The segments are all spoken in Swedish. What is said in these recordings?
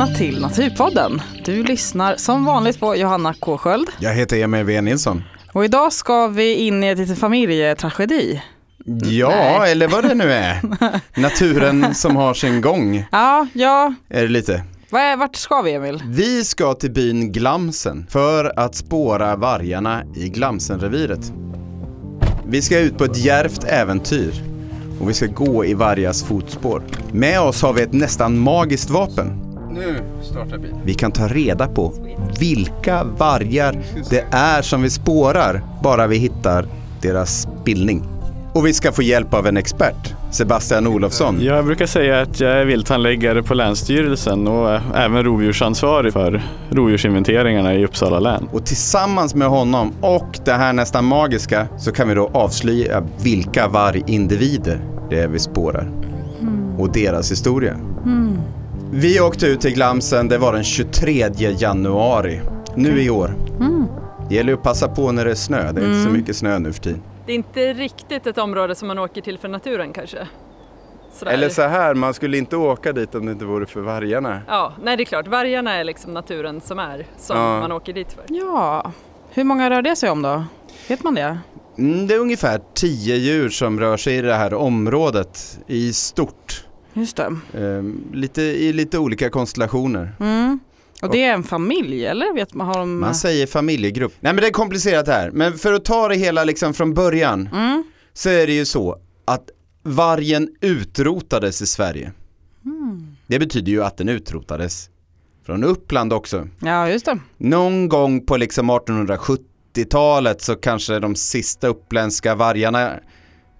välkomna till Naturpodden. Du lyssnar som vanligt på Johanna K Sköld. Jag heter Emil W Nilsson. Och idag ska vi in i ett litet familjetragedi. Ja, Nej. eller vad det nu är. Naturen som har sin gång, Ja, ja. är det lite. Vart ska vi Emil? Vi ska till byn Glamsen för att spåra vargarna i Glamsenreviret. Vi ska ut på ett djärvt äventyr och vi ska gå i vargars fotspår. Med oss har vi ett nästan magiskt vapen. Nu startar bilen. Vi kan ta reda på vilka vargar det är som vi spårar bara vi hittar deras bildning. Och vi ska få hjälp av en expert, Sebastian Olofsson. Jag brukar säga att jag är vilthandläggare på Länsstyrelsen och även rovdjursansvarig för rovdjursinventeringarna i Uppsala län. Och tillsammans med honom och det här nästan magiska så kan vi då avslöja vilka vargindivider det är vi spårar. Och deras historia. Vi åkte ut till Glamsen, det var den 23 januari. Nu i år. Det gäller att passa på när det är snö, det är inte så mycket snö nu för tiden. Det är inte riktigt ett område som man åker till för naturen kanske. Sådär. Eller så här, man skulle inte åka dit om det inte vore för vargarna. Ja, nej det är klart. Vargarna är liksom naturen som är, som Ja. man åker dit för. Ja, hur många rör det sig om då? Vet man det? Mm, Det är ungefär 10 djur som rör sig i det här området i stort. Just det. Ehm, lite, I lite olika konstellationer. Mm. Och det är en familj eller? Vet man, har de... Man säger familjegrupp. Nej men det är komplicerat här. Men för att ta det hela liksom från början Mm. så är det ju så att vargen utrotades i Sverige. Det betyder ju att den utrotades från Uppland också. Ja, just det. Någon gång på liksom 1870-talet så kanske de sista uppländska vargarna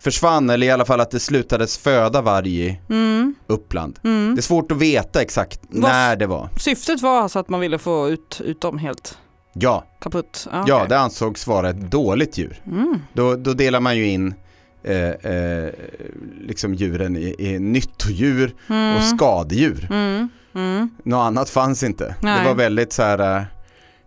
försvann eller i alla fall att det slutades föda varg i Mm. Uppland. Mm. Det är svårt att veta exakt Vad- när det var. Syftet var alltså att man ville få ut, ut dem helt Ja, kaputt? ja okej. det ansågs vara ett dåligt djur. Mm. Då, då delar man ju in eh, eh, liksom djuren i, i nyttodjur Mm. och skadedjur. Mm. Mm. Något annat fanns inte. Nej. Det var väldigt så här eh,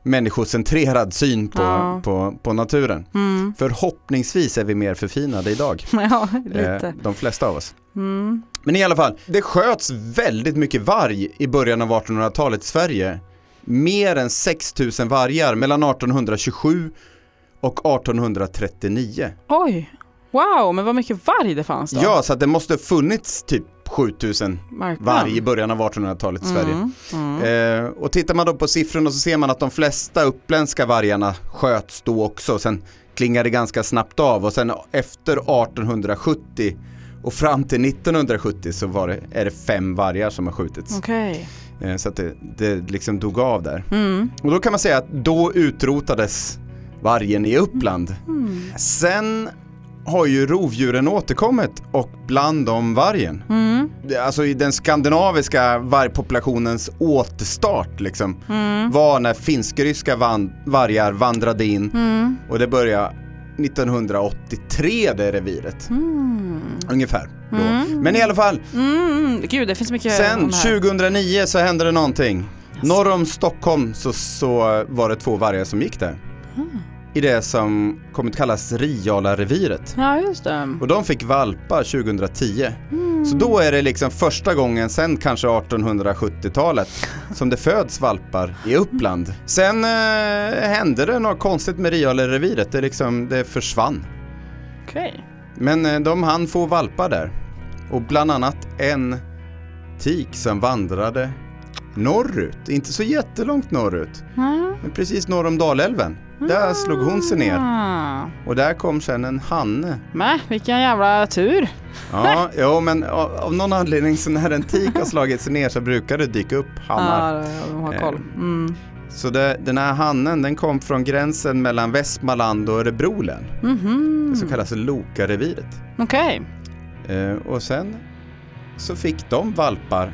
människocentrerad syn på, Ja. på, på naturen. Mm. Förhoppningsvis är vi mer förfinade idag. Ja, Eh, lite. de flesta av oss. Mm. Men i alla fall, det sköts väldigt mycket varg i början av 1800-talet i Sverige. Mer än 6000 vargar mellan 1827 och 1839. Oj, wow, men vad mycket varg det fanns då. Ja, så att det måste funnits typ 7000 Verkligen. varg i början av 1800-talet i Sverige. Mm. Mm. Eh, och tittar man då på siffrorna så ser man att de flesta uppländska vargarna sköts då också. Sen klingar det ganska snabbt av och sen efter 1870 och fram till 1970 så var det, är det fem vargar som har skjutits. Okej. Eh, så att det, det liksom dog av där. Mm. Och då kan man säga att då utrotades vargen i Uppland. Mm. Sen har ju rovdjuren återkommit och bland dem vargen. Mm. Alltså i den skandinaviska vargpopulationens återstart liksom Mm. var när finsk-ryska van- vargar vandrade in Mm. och det började 1983 det reviret. Mm. Ungefär. Mm. Men i alla fall, Mm. Gud, det finns mycket sen om det här. 2009 så hände det någonting. Norr om Stockholm så, så var det två vargar som gick där. Mm. I det som kommit kallas Riala-reviret. Ja, just det. Och de fick valpar 2010. Mm. Så då är det liksom första gången sen kanske 1870-talet som det föds valpar i Uppland. Sen eh, hände det något konstigt med Riale-reviret, det, liksom, det försvann. Okej. Men eh, de hann få valpar där. Och bland annat en tik som vandrade norrut, inte så jättelångt norrut, Mm. men precis norr om Dalälven. Där slog hon sig ner Ah. och där kom sen en hanne. Men vilken jävla tur. Ja, jo, men av, av någon anledning så när en tik har slagit sig ner så brukar det dyka upp hannar. Ja, de har koll. Mm. Så det, den här hannen den kom från gränsen mellan Västmanland och Örebro län. Mhm. Det som kallas Lokareviret. Okej. Eh, och sen så fick de valpar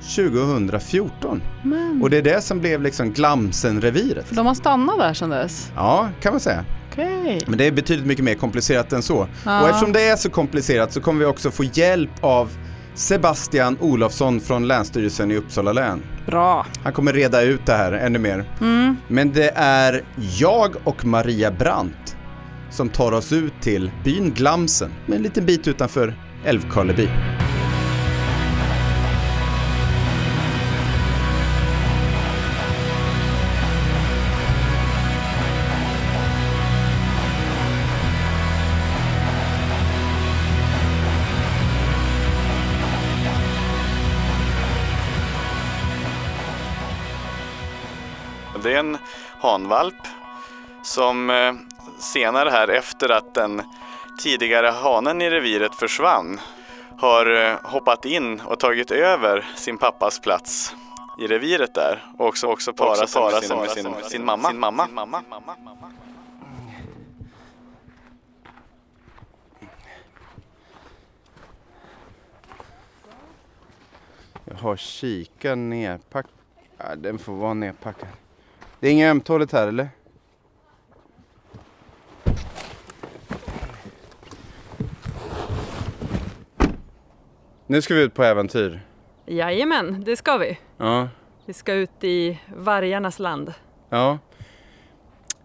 2014. Men. Och det är det som blev liksom Glamsenreviret. För de har stannat där sedan dess? Ja, kan man säga. Okej. Men det är betydligt mycket mer komplicerat än så. Ja. Och eftersom det är så komplicerat så kommer vi också få hjälp av Sebastian Olofsson från Länsstyrelsen i Uppsala län. Bra. Han kommer reda ut det här ännu mer. Mm. Men det är jag och Maria Brandt som tar oss ut till byn Glamsen, med en liten bit utanför Älvkarleby. Hanvalp som eh, senare här efter att den tidigare hanen i reviret försvann har eh, hoppat in och tagit över sin pappas plats i reviret där och också, också parat sig med, sin, med sin, sin, mamma. Sin mamma. Jag har kikaren nerpackad. Ja, den får vara nerpackad. Det är inget ömtåligt här eller? Nu ska vi ut på äventyr. Jajamän, det ska vi. Ja. Vi ska ut i vargarnas land. Ja.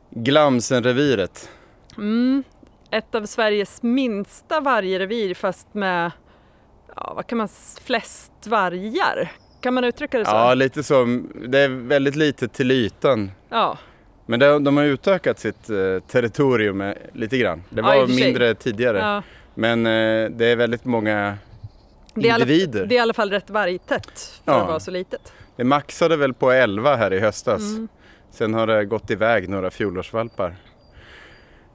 Glamsenreviret. Mm, ett av Sveriges minsta vargrevir fast med, ja, vad kan man, flest vargar. Kan man uttrycka det så? Ja, lite så. Det är väldigt litet till ytan. Ja, Men de, de har utökat sitt eh, territorium eh, lite grann. Det Ja, var sig. mindre tidigare. ja. Men eh, det är väldigt många Det, är i alla, individer. det är i alla fall rätt vargtätt för Ja. att vara så litet. Det maxade väl på 11 här i höstas. Mm. Sen har det gått iväg några fjolårsvalpar.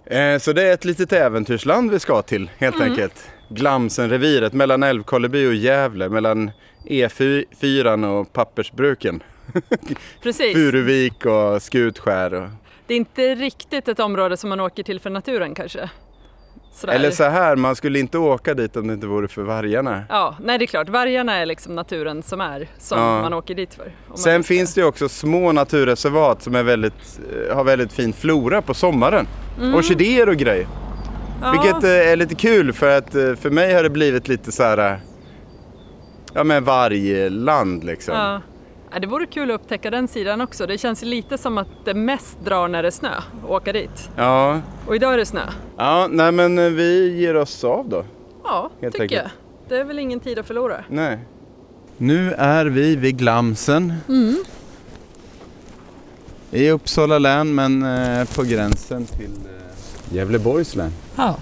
Eh, så det är ett litet äventyrsland vi ska till helt Mm. enkelt. Glamsenreviret mellan Älvkarleby och Gävle, mellan E4 och pappersbruken. Precis. Furuvik och Skutskär. Och... Det är inte riktigt ett område som man åker till för naturen kanske. Sådär. Eller så här, man skulle inte åka dit om det inte vore för vargarna. Ja, nej det är klart. Vargarna är liksom naturen som är, som Ja. man åker dit för. Sen finns det ju också små naturreservat som är väldigt, eh, har väldigt fin flora på sommaren. Orkidéer och grejer. Ja, Vilket eh, är lite kul för att eh, för mig har det blivit lite så här. eh, Ja men vargland liksom. Ja. Ja, det vore kul att upptäcka den sidan också. Det känns lite som att det mest drar när det är snö, att åka dit. Ja, Och idag är det snö. ja nej men vi ger oss av då. Ja, Helt tycker enkelt. jag. Det är väl ingen tid att förlora. Nej. Nu är vi vid Glamsen. I Uppsala län men på gränsen till Gävleborgs län. Ja.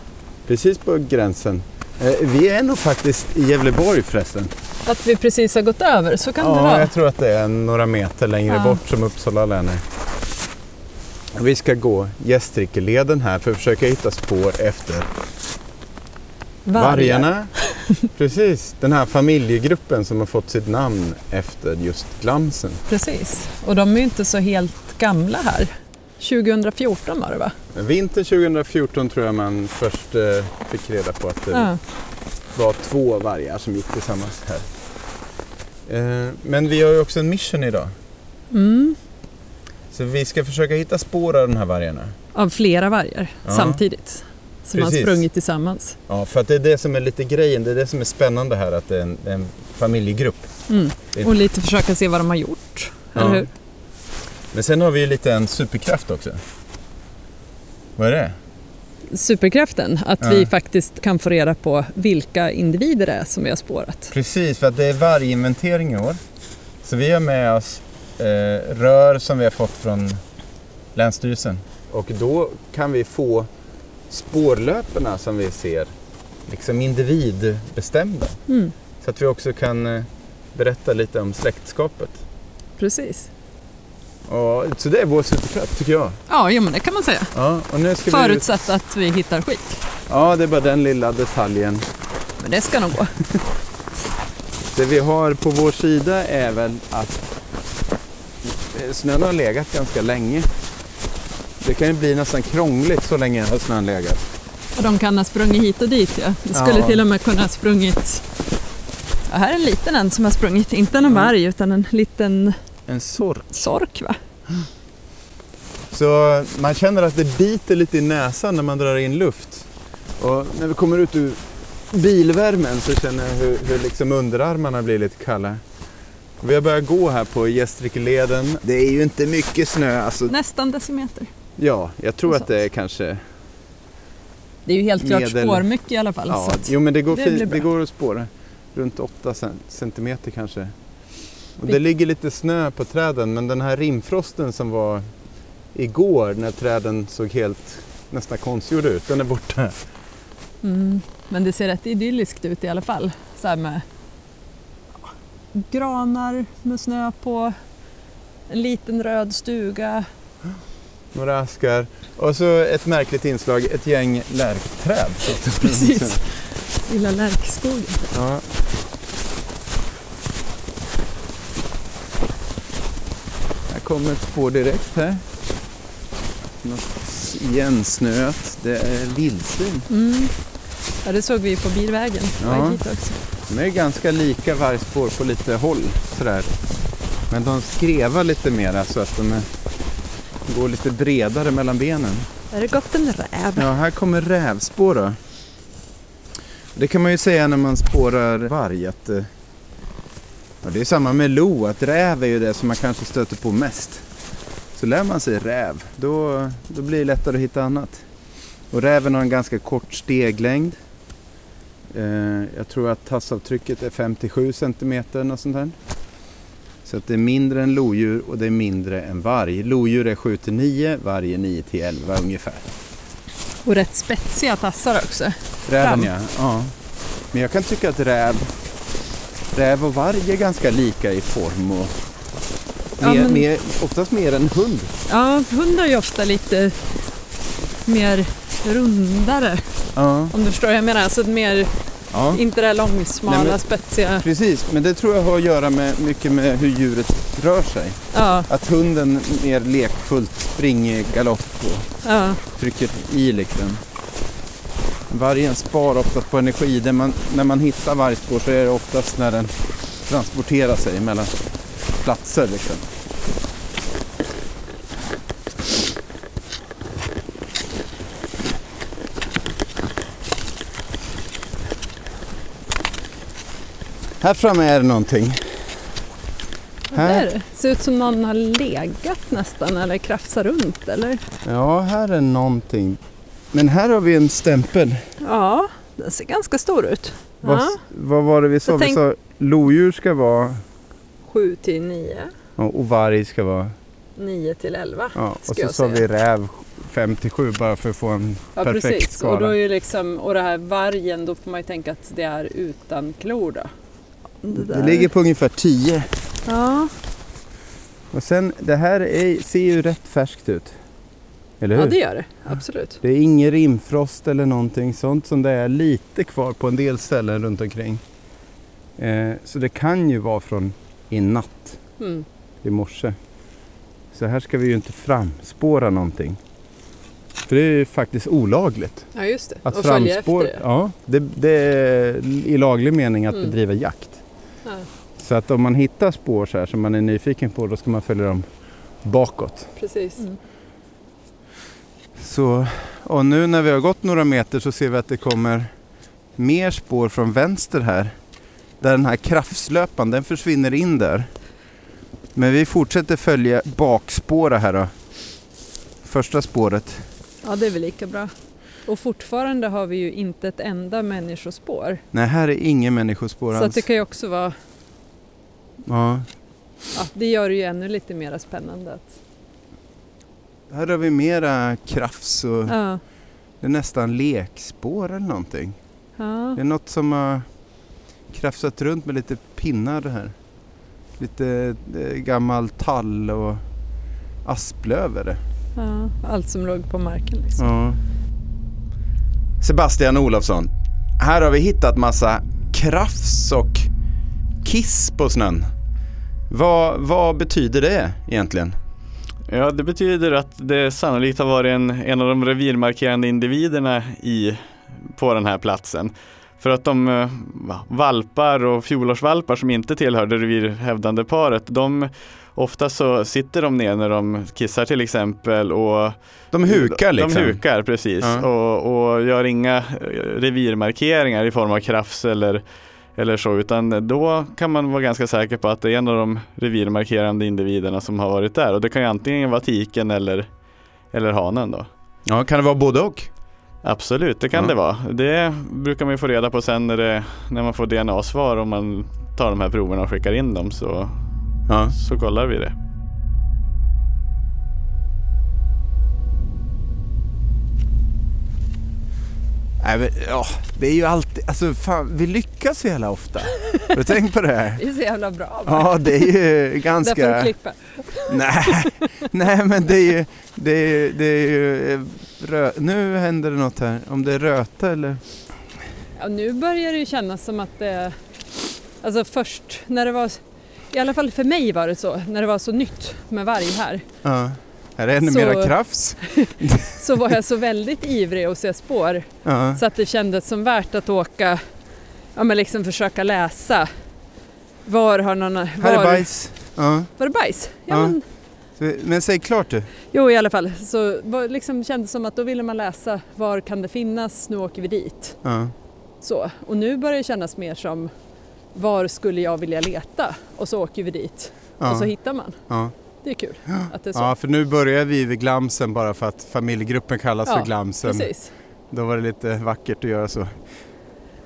Precis på gränsen. Eh, vi är nog faktiskt i Gävleborg förresten. Att vi precis har gått över, så kan det Ja, vara. jag tror att det är några meter längre Ja. bort som Uppsala län är. Vi ska gå Gästrikeleden här för att försöka hitta spår efter vargarna. Precis, den här familjegruppen som har fått sitt namn efter just Glamsen. Precis. Och de är ju inte så helt gamla här. 2014 var det va? Vinter 2014 tror jag man först eh, fick reda på att det Ja. var två vargar som gick tillsammans här. Eh, men vi har ju också en mission idag. Mm. Så vi ska försöka hitta spår av de här vargarna. Av flera vargar Ja. samtidigt. Som har Precis. sprungit tillsammans. Ja, för att det är det som är lite grejen. Det är det som är spännande här, att det är en, en familjegrupp. Mm. Och lite försöka se vad de har gjort. Ja. Eller hur? Men sen har vi ju lite en superkraft också. Vad är det? Superkraften, att Ja. vi faktiskt kan få reda på vilka individer det är som vi har spårat. Precis, för att det är varginventering i år. Så vi har med oss eh, rör som vi har fått från Länsstyrelsen. Och då kan vi få spårlöperna som vi ser liksom individbestämda. Mm. Så att vi också kan eh, berätta lite om släktskapet. Precis. Och, så det är vår superkraft tycker jag. Ja, jo, men det kan man säga. Ja, och nu ska vi ut. Förutsatt att vi hittar skit. Ja, det är bara den lilla detaljen. Men det ska nog gå. Det vi har på vår sida är väl att snön har legat ganska länge. Det kan ju bli nästan krångligt så länge har snön legat. Och de kan ha sprungit hit och dit. Ja. Det skulle Ja. till och med kunna ha sprungit... Ja, här är en liten en som har sprungit, inte en varg utan en liten En sork. sork va? Så man känner att det biter lite i näsan när man drar in luft. Och när vi kommer ut ur bilvärmen så känner jag hur, hur liksom underarmarna blir lite kalla. Vi har börjat gå här på Gästrikeleden. Det är ju inte mycket snö. Alltså, Nästan decimeter. ja, jag tror att det är kanske... Det är ju helt klart Medel- spårmycket i alla fall. Ja, så att, jo men det går, det det går att spåra. Runt 8 centimeter kanske. Och det ligger lite snö på träden men den här rimfrosten som var igår när träden såg helt nästan konstgjorda ut, den är borta. mm, men det ser rätt idylliskt ut i alla fall. Så här med granar med snö på. En liten röd stuga. Några askar. Och så ett märkligt inslag, ett gäng lärkträd. Precis. Lilla lärkskogen. Ja. Kommer ett spår direkt här. Något igensnöat. Det är vildsvin. Mm. Ja, det såg vi på bilvägen. Ja. också. De är ganska lika vargspår på lite håll sådär. Men de skrevar lite mera så att de är, går lite bredare mellan benen. Är det gått en räv? Ja, här kommer rävspår då. Det kan man ju säga när man spårar varg att eh, ja, det är samma med lo, att räv är ju det som man kanske stöter på mest. Så lär man sig räv, då, då blir det lättare att hitta annat. Och räven har en ganska kort steglängd. Eh, jag tror att tassavtrycket är 57 centimeter och sånt där. Så att det är mindre än lodjur och det är mindre än varg. Lodjur är 7 till 9, varg är 9 till 11 ungefär. Och rätt spetsiga tassar också. Räven ja. ja. Men jag kan tycka att räv, räv och varg är ganska lika i form och Ja, mer, men- mer, oftast mer än hund. Ja, hundar är ju ofta lite mer rundare. Ja, Om du förstår vad jag menar. Alltså mer, ja. inte det här långsmala, Nej, men- spetsiga. Precis, men det tror jag har att göra med mycket med hur djuret rör sig. Ja, Att hunden mer lekfullt springer galopp och ja, trycker i liksom. Vargen spar oftast på energi. Det man, när man hittar vargspår så är det oftast när den transporterar sig mellan platser. Liksom. Här framme är det någonting. det är det. Ser ut som någon har legat nästan eller krafsar runt eller? Ja, här är någonting. Men här har vi en stämpel. Ja, den ser ganska stor ut. Vad, Ja. vad var det vi sa? Jag Vi tänk- sa lodjur ska vara 7 till 9, ja, och varg ska vara 9 till 11. Ja, och så sa vi räv 57 bara för att få en Ja perfekt precis, skala. och då är ju liksom, och det här vargen, då får man ju tänka att det är utan klor då. Det ligger på ungefär 10. Ja, Och sen, det här är, ser ju rätt färskt ut. Eller hur? ja det gör det, absolut. Det är ingen rimfrost eller någonting sånt som det är lite kvar på en del ställen runt omkring. Eh, så det kan ju vara från i natt, Mm. i morse. Så här ska vi ju inte framspåra någonting. För det är ju faktiskt olagligt. Ja just det, Att och följa framspåra, efter det. ja, det, det är i laglig mening att Mm. bedriva jakt. Ja. Så att om man hittar spår så här som man är nyfiken på då ska man följa dem bakåt. Precis. Så, och nu när vi har gått några meter så ser vi att det kommer mer spår från vänster här. Där den här kraftslöpan, den försvinner in där. Men vi fortsätter följa bakspåret här då. Första spåret. Ja det är väl lika bra. Och fortfarande har vi ju inte ett enda människospår. Nej, här är ingen människospår Så alls. det kan ju också vara, Ja. ja, det gör det ju ännu lite mer spännande. Att, Här har vi mera krafs och ja, det är nästan lekspår eller någonting. ja, Det är något som har krafsat runt med lite pinnar här. Lite eh, gammal tall och asplöv är det. ja, allt som låg på marken liksom. Ja. Sebastian Olofsson, här har vi hittat massa krafs och kiss på snön. Vad, vad betyder det egentligen? Ja, det betyder att det sannolikt har varit en, en av de revirmarkerande individerna i, på den här platsen. För att de eh, va, valpar och fjolårsvalpar som inte tillhör det revirhävdande paret, de ofta så sitter de ner när de kissar till exempel och De hukar liksom. De hukar precis Ja. och, och gör inga eh, revirmarkeringar i form av krafs eller, eller så utan då kan man vara ganska säker på att det är en av de revirmarkerande individerna som har varit där och det kan ju antingen vara tiken eller, eller hanen då. Ja, kan det vara både och? Absolut, det kan Ja. det vara. Det brukar man ju få reda på sen när, det, när man får DNA-svar och man tar de här proverna och skickar in dem så, Ja. så kollar vi det. Nej, men, ja, det är ju alltid, alltså fan, vi lyckas så jävla ofta. Har du tänkt på det här? Det är så jävla bra. Ja, det är ju ganska... klippa. Nej, nej men det är ju, det är ju, det är ju eh, rö... Nu händer det något här. Om det är röta eller? Ja, nu börjar det ju kännas som att det... Alltså först när det var... I alla fall för mig var det så, när det var så nytt med varg här. Ja. Här är ännu Så- mera krafs. Så var jag så väldigt ivrig att se spår Ja. så att det kändes som värt att åka, ja men liksom försöka läsa. Var har någon... Var, Här är bajs. Ja. Var det bajs? Ja, Ja. Men, Men säg klart du. jo i alla fall. Så liksom kändes som att då ville man läsa var kan det finnas, nu åker vi dit. Ja. Så. Och nu börjar det kännas mer som var skulle jag vilja leta? Och så åker vi dit och så Ja. hittar man. Ja. Det är kul att det är så. ja, för nu börjar vi vid Glamsen bara för att familjegruppen kallas Ja, för Glamsen. Precis. Då var det lite vackert att göra så.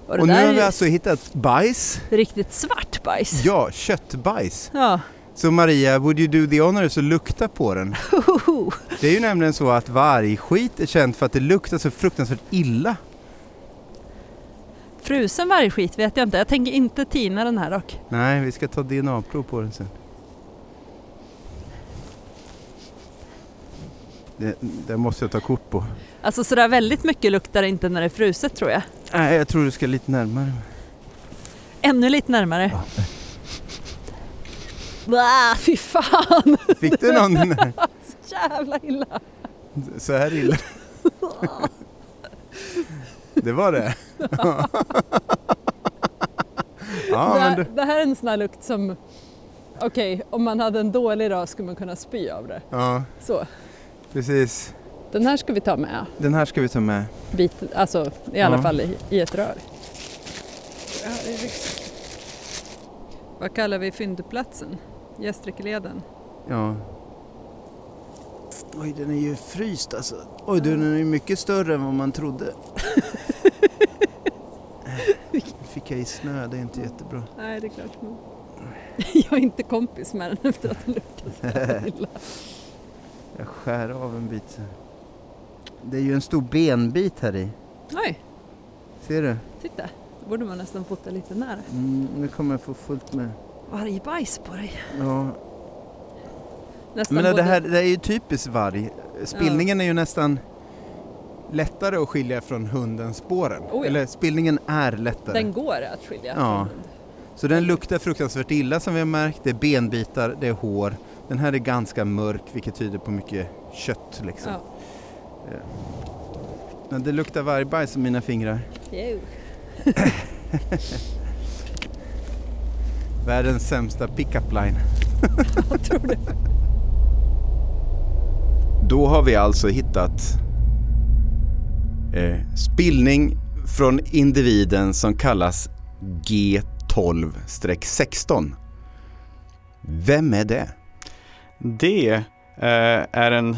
Och Och nu har vi alltså hittat bajs. riktigt svart bajs. Ja, köttbajs. Ja. Så Maria, would you do the honors och lukta på den? Det är ju nämligen så att vargskit är känt för att det luktar så fruktansvärt illa. Frusen vargskit vet jag inte. Jag tänker inte tina den här dock. Nej, vi ska ta DNA-prov på den sen. Det, det måste jag ta kort på. Alltså sådär väldigt mycket luktar det inte när det är fruset tror jag. Nej, jag tror du ska lite närmare. Ännu lite närmare. Blah, fy fan! Fick du någon här? Jävla illa. Så här illa? Det var det? Ja, det, men här, du, det här är en sån här lukt som... Okej, om man hade en dålig dag skulle man kunna spy av det. ja, Så. Precis. Den här ska vi ta med. Den här ska vi ta med. Bit, alltså i alla Ja. fall i, i ett rör. Vad kallar vi fyndplatsen? Gästrikeleden. Ja. Oj, den är ju fryst alltså. Oj, du, den är ju mycket större än vad man trodde. Nu fick jag i snö, det är inte jättebra. Nej, det är klart. Men... Jag är inte kompis med den efter att den luktar så här illa. Jag skär av en bit. Det är ju en stor benbit här i. Oj, Ser du? titta. Då borde man nästan fota lite nära. Mm, nu kommer jag få fullt med. Varje bajs på dig. Ja. Nästan Men det både- här det är ju typiskt varg. Spillningen är ju nästan lättare att skilja från hundens spåren. Oh ja. Eller spillningen är lättare. Den går att skilja. Ja. från hund. Så den luktar fruktansvärt illa som vi har märkt. Det är benbitar, det är hår. Den här är ganska mörk vilket tyder på mycket kött liksom. Ja. Men det luktar vargbajs i mina fingrar. Världens sämsta pick-up line. Jag tror det. Då har vi alltså hittat eh, spillning från individen som kallas G12-16. Vem är det? Det eh, är en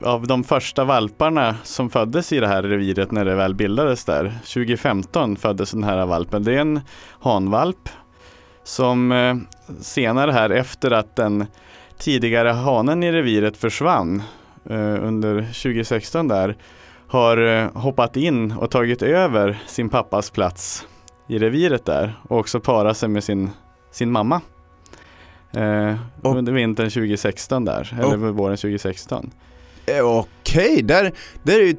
av de första valparna som föddes i det här reviret när det väl bildades där. 2015 föddes den här valpen. Det är en hanvalp som eh, senare här efter att den tidigare hanen i reviret försvann eh, under 2016 där har eh, hoppat in och tagit över sin pappas plats i reviret där och också parat sig med sin, sin mamma. Eh, Och- under vintern 2016 där, eller våren 2016. Eh, Okej, där, där är ju,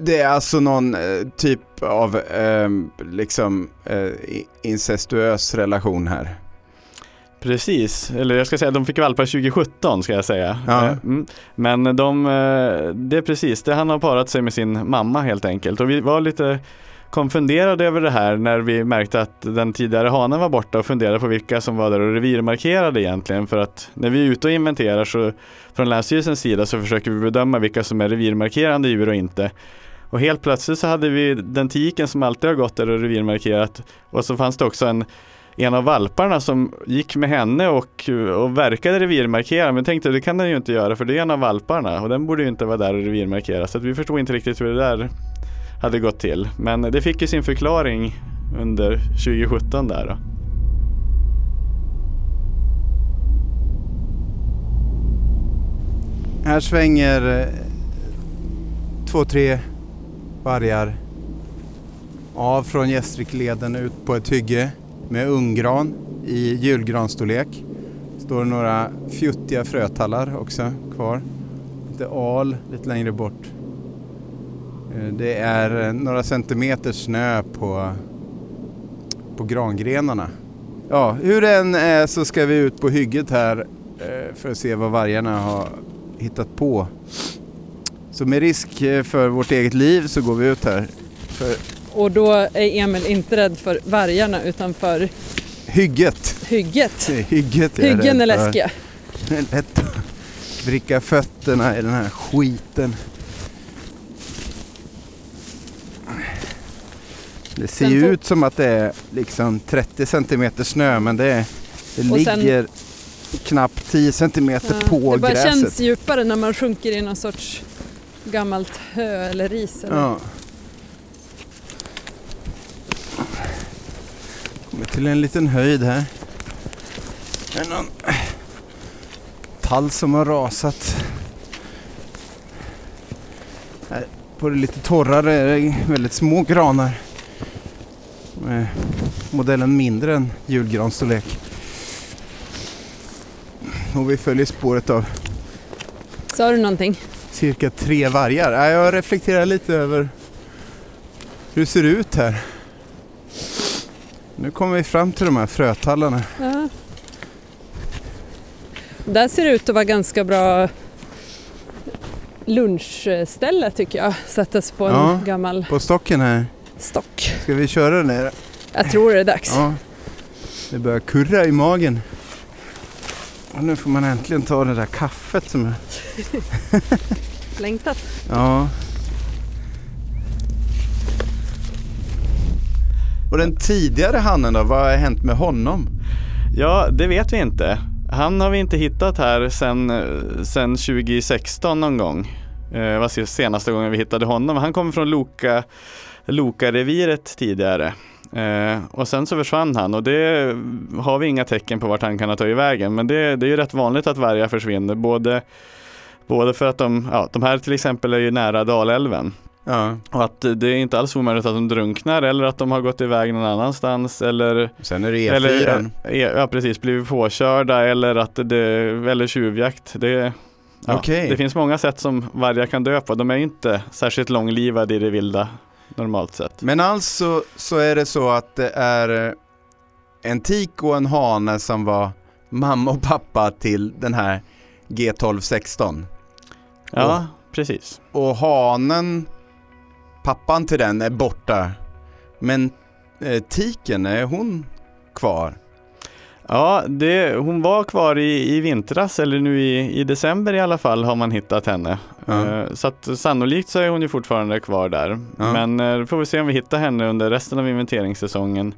det är alltså någon eh, typ av eh, liksom eh, i- incestuös relation här. Precis, eller jag ska säga att de fick valpar 2017 ska jag säga. Ja. Eh, Mm. Men de, det är precis, det han har parat sig med sin mamma helt enkelt. Och vi var lite konfunderade över det här när vi märkte att den tidigare hanen var borta och funderade på vilka som var där och revirmarkerade egentligen. För att när vi är ute och inventerar så från Länsstyrelsens sida så försöker vi bedöma vilka som är revirmarkerande djur och inte. Och helt plötsligt så hade vi den tiken som alltid har gått där och revirmarkerat och så fanns det också en en av valparna som gick med henne och, och verkade revirmarkera men tänkte det kan den ju inte göra för det är en av valparna och den borde ju inte vara där och revirmarkera så att vi förstod inte riktigt hur det där hade gått till. Men det fick ju sin förklaring under 2017 där då. Här svänger eh, två, tre vargar av från Gästrikleden ut på ett hygge med unggran i julgranstorlek. Står några fjuttiga frötallar också kvar. Lite al lite längre bort. Eh, Det är eh, några centimeter snö på, på grangrenarna. Ja, hur det än är så ska vi ut på hygget här eh, för att se vad vargarna har hittat på. Så med risk för vårt eget liv så går vi ut här. För Och då är Emil inte rädd för vargarna utan för hygget. hygget. Hygget är Hyggen är läskiga. Det är lätt att vricka fötterna i den här skiten. Det ser ju ut som att det är liksom 30 centimeter snö men det, är, det Och sen- ligger knappt 10 centimeter Ja, på det bara gräset. känns djupare när man sjunker i någon sorts gammalt hö eller ris. Eller. Ja. Kommer till en liten höjd här. Det är någon tall som har rasat. Här på det lite torrare är det väldigt små granar. Med modellen mindre än julgransstorlek. Och vi följer spåret av Sa du någonting? cirka tre vargar. Ja, Jag reflekterar lite över hur det ser ut här. Nu kommer vi fram till de här frötallarna. Ja. Där ser det ut att vara ganska bra lunchställe tycker jag. Sätta sig på en Ja. gammal På stocken här. Stock. Ska vi köra ner? Jag tror det är dags. Ja. Det börjar kurra i magen. Och nu får man äntligen ta det där kaffet som är... Längtat. Ja. Och den tidigare hannen då? Vad har hänt med honom? Ja, det vet vi inte. Han har vi inte hittat här sedan eh, sen 2016 någon gång. Eh, var senaste gången vi hittade honom. Han kommer från Loka, Loka-reviret tidigare. Eh, och sen så försvann han och det har vi inga tecken på vart han kan ha tagit vägen. Men det, det är ju rätt vanligt att vargar försvinner. Både, både för att de, ja, de här till exempel är ju nära Dalälven. Ja. Och att det är inte alls omöjligt att de drunknar eller att de har gått iväg någon annanstans eller Sen är det E4. eller, eh, ja precis, blivit påkörda eller att det, eller tjuvjakt. Det, ja, Okej. det finns många sätt som vargar kan dö på. De är inte särskilt långlivade i det vilda normalt sett. Men alltså så är det så att det är eh, en tik och en hane som var mamma och pappa till den här G1216. Ja, precis. Och hanen, pappan till den är borta. Men eh, tiken, är hon kvar? Ja, det, hon var kvar i, i vintras eller nu i, i december i alla fall har man hittat henne. Ja. Eh, Så att sannolikt så är hon ju fortfarande kvar där. Ja. Men eh, får vi se om vi hittar henne under resten av inventeringssäsongen.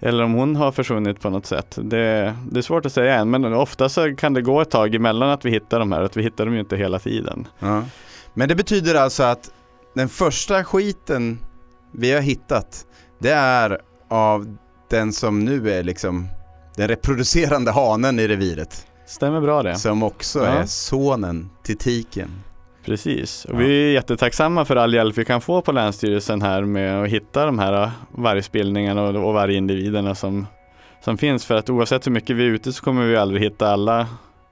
Eller om hon har försvunnit på något sätt. Det, det är svårt att säga än, men ofta så kan det gå ett tag emellan att vi hittar de här. Att vi hittar dem ju inte hela tiden. Ja. Men det betyder alltså att den första skiten vi har hittat, det är av den som nu är liksom den reproducerande hanen i reviret. Stämmer bra det. Som också Ja. är sonen till tiken. Precis. Och Ja. vi är jättetacksamma för all hjälp vi kan få på Länsstyrelsen här med att hitta de här vargspillningarna och, och vargindividerna som, som finns. För att oavsett hur mycket vi är ute så kommer vi aldrig hitta alla,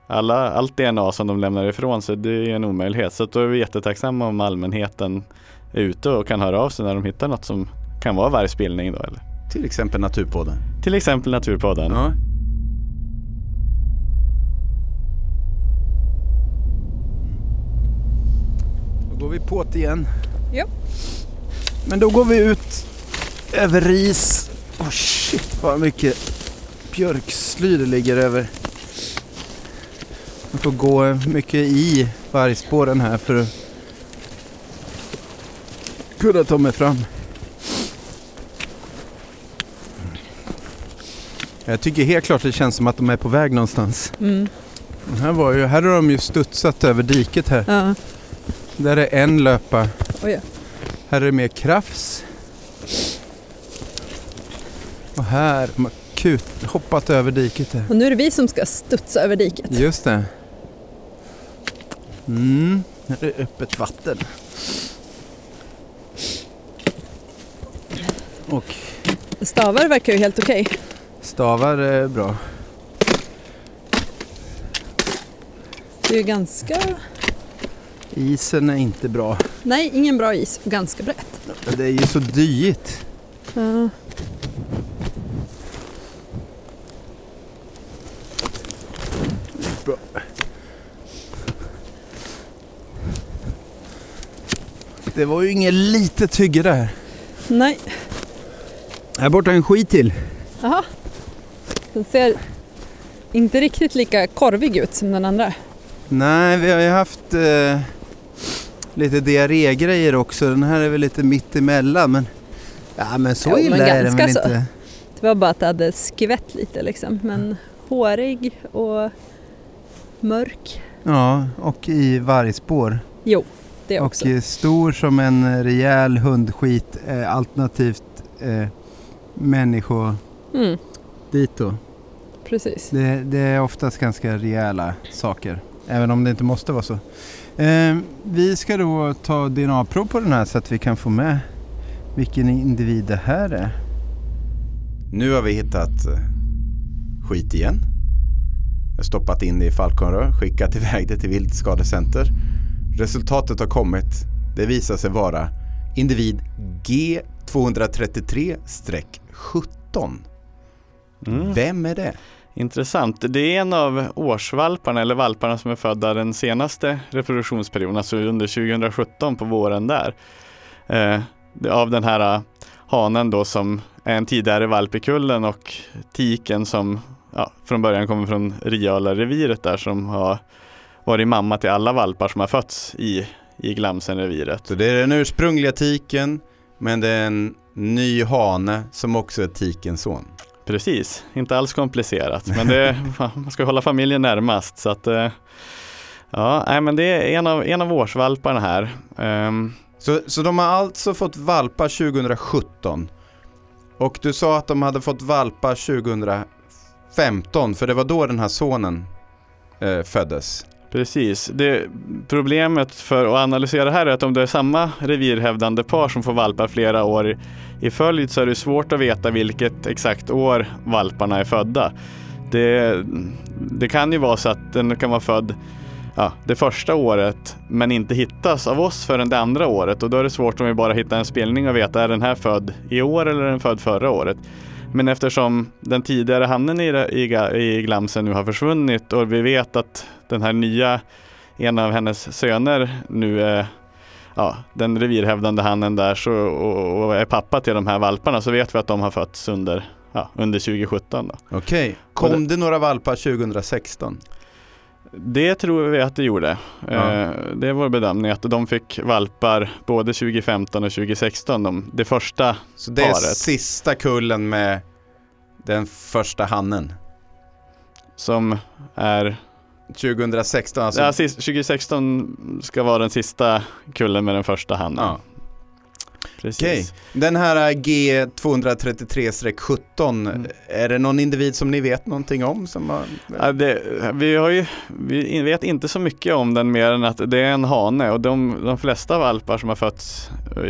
alla, allt DNA som de lämnar ifrån sig. Det är en omöjlighet. Så då är vi jättetacksamma om allmänheten är ute och kan höra av sig när de hittar något som kan vara vargspillning. Då, eller. Till exempel Naturpodden. Till exempel Naturpodden. Ja. Då går vi på det igen. Ja. Men då går vi ut över ris. Åh shit vad mycket björksly det ligger över. Man får gå mycket i vargspåren här för att kunna ta mig fram. Jag tycker helt klart det känns som att de är på väg någonstans. Mm. Här, var ju, här har de ju studsat över diket här. Ja. Där är en löpa. Oj, ja. Här är det mer krafs. Och här, de har kut, hoppat över diket här. Och nu är det vi som ska studsa över diket. Just det. Mm, här är öppet vatten. Och Stavar verkar ju helt okej. Stavar är bra. Det är ganska... Isen är inte bra. Nej, ingen bra is ganska brett. Det är ju så dyrt. Ja. Bra. Det var ju inget litet hygge där. Nej, Här borta är en skit till. Jaha. Den ser inte riktigt lika korvig ut som den andra. Nej, vi har ju haft eh, lite diarrégrejer också. Den här är väl lite mitt emellan men Ja men så Jo, men illa är den väl så. inte. Det var bara att det hade skvätt lite liksom. Men hårig och mörk. Ja, och i vargspår. Jo, det också. Och stor som en rejäl hundskit eh, alternativt eh, människo Mm, dit då. precis. Det, det är oftast ganska rejäla saker. Även om det inte måste vara så. Eh, vi ska då ta DNA-prov på den här så att vi kan få med vilken individ det här är. Nu har vi hittat eh, skit igen. Jag har stoppat in det i falkonrör, skickat iväg det till Viltskadecenter. Resultatet har kommit. Det visar sig vara individ G233-17. Mm. Vem är det? Intressant. Det är en av årsvalparna eller valparna som är födda den senaste reproduktionsperioden, alltså under 2017 på våren där. Eh, av den här eh, hanen då som är en tidigare valp i kullen och tiken som ja, från början kommer från Riala-reviret där som har varit mamma till alla valpar som har fötts i, i Glamsen-reviret. Så det är den ursprungliga tiken, men det är en ny hane som också är tikens son. Precis, inte alls komplicerat men det, man ska hålla familjen närmast. Så att, eh, ja, nej, men det är en av, en av årsvalparna här. Ehm. Så, så de har alltså fått valpar 2017. Och du sa att de hade fått valpar 2015, för det var då den här sonen eh, föddes. Precis. Det, problemet för att analysera det här är att om det är samma revirhävdande par som får valpar flera år i följd så är det svårt att veta vilket exakt år valparna är födda. Det, det kan ju vara så att den kan vara född ja, det första året men inte hittas av oss förrän det andra året och då är det svårt om vi bara hittar en spelning och veta är den här född i år eller är den född förra året. Men eftersom den tidigare hannen i, i, i glamsen nu har försvunnit och vi vet att den här nya, en av hennes söner nu är ja, den revirhävdande hannen där så, och, och är pappa till de här valparna så vet vi att de har fötts under, ja, under 2017. Då. Okej. Kom det några valpar 2016? Det tror vi att det gjorde. Ja. Eh, det är vår bedömning att de fick valpar både 2015 och 2016. De, det första Så det är Paret. sista kullen med den första hannen. som är 2016 alltså. ja, sist, 2016 ska vara den sista kullen med den första hannen. Ja. Precis. Okej. Den här G233-17, Mm. är det någon individ som ni vet någonting om? Som har... Ja, det, vi, har ju, vi vet inte så mycket om den mer än att det är en hane och de, de flesta valpar som har fötts eh,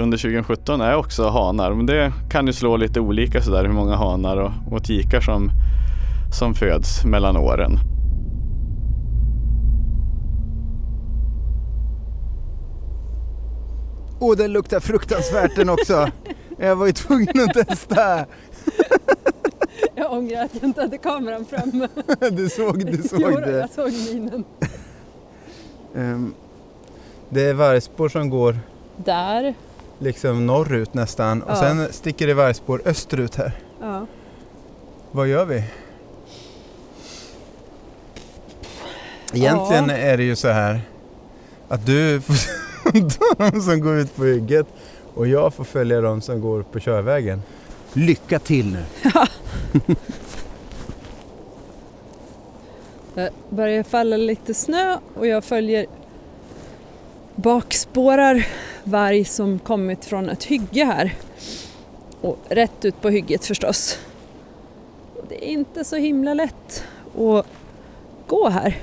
under 2017 är också hanar. Men det kan ju slå lite olika sådär hur många hanar och, och tikar som, som föds mellan åren. Åh, den luktar fruktansvärt den också. Jag var ju tvungen att testa. Jag ångrar att jag inte hade kameran framme. Du såg, du såg Jo det. jag såg minen. Ehm, det är vargspår som går Där. liksom norrut nästan och Ja. sen sticker det vargspår österut här. Ja. Vad gör vi? Egentligen Ja. är det ju så här att du de som går ut på hygget och jag får följa de som går på körvägen. Lycka till nu! Det eh, börjar falla lite snö och jag följer bakspårar varg som kommit från ett hygge här. Och rätt ut på hygget förstås. Och det är inte så himla lätt att gå här.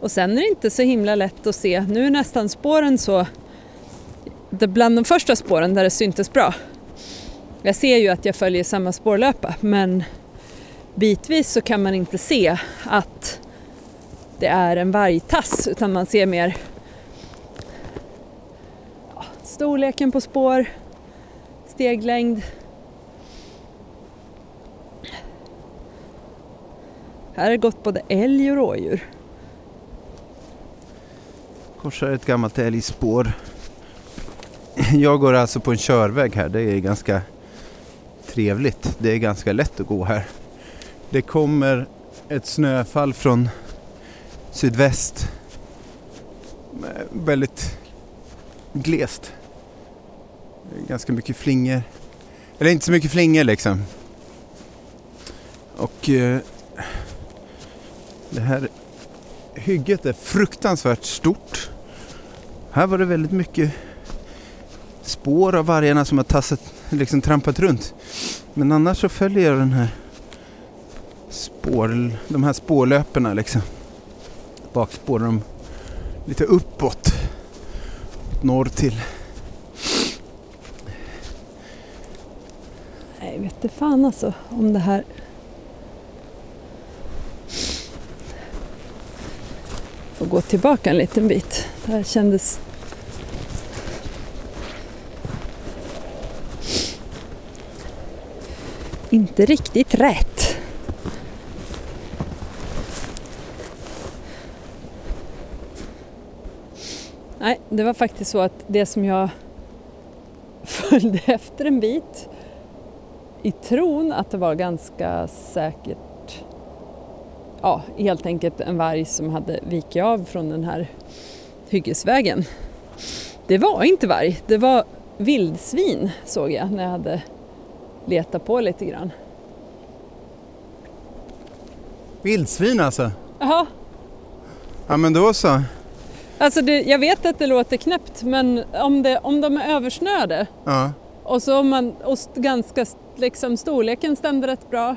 Och sen är det inte så himla lätt att se, nu är nästan spåren så det bland de första spåren där det syntes bra. Jag ser ju att jag följer samma spårlöpa men bitvis så kan man inte se att det är en vargtass utan man ser mer ja, storleken på spår, steglängd. Här har det gått både älg och rådjur. Korsar ett gammalt älgspår. Jag går alltså på en körväg här. Det är ganska trevligt. Det är ganska lätt att gå här. Det kommer ett snöfall från sydväst. Väldigt glest. Ganska mycket flingor. Eller inte så mycket flingor liksom. Och eh, det här hygget är fruktansvärt stort. Här var det väldigt mycket spår av vargarna som har tassat, liksom trampat runt. Men annars så följer jag den här spår, de här spårlöperna liksom. Bakspår de lite uppåt. Norr till. Nej, vet du fan alltså om det här... Får gå tillbaka en liten bit. Det här kändes... Inte riktigt rätt. Nej, det var faktiskt så att det som jag följde efter en bit i tron att det var ganska säkert, ja helt enkelt en varg som hade vikit av från den här hyggesvägen. Det var inte varg, det var vildsvin såg jag när jag hade letat på lite grann. Vildsvin alltså? Jaha, Ja men då så. alltså det, jag vet att det låter knäppt men om, det, om de är översnöade Ja. och så om man, och ganska, liksom storleken stämde rätt bra.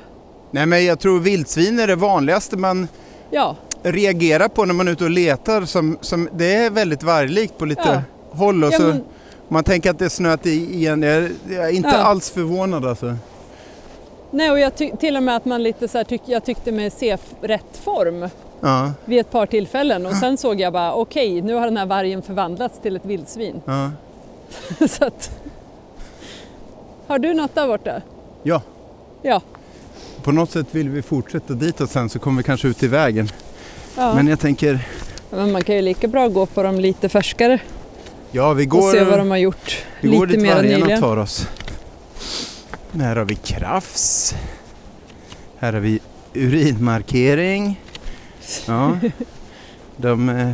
Nej men jag tror vildsvin är det vanligaste man Ja, reagerar på när man är ute och letar. Som, som, det är väldigt varglikt på lite håll och ja så men, man tänker att det snöat igen. Jag är, inte Ja. alls förvånad alltså. nej och jag till och med att man lite så här tyck, jag tyckte mig se rätt form. Ja, vid ett par tillfällen och sen såg jag bara okej, nu har den här vargen förvandlats till ett vildsvin. ja. Så att... Har du något där borta? ja. Ja. På något sätt vill vi fortsätta ditåt sen så kommer vi kanske ut i vägen. ja. Men jag tänker, Men man kan ju lika bra gå på dem lite färskare ja vi och går, se vad de har gjort vi går lite dit mer nyligen. tar oss. Här har vi krafs. Här har vi urinmarkering. Ja, de eh,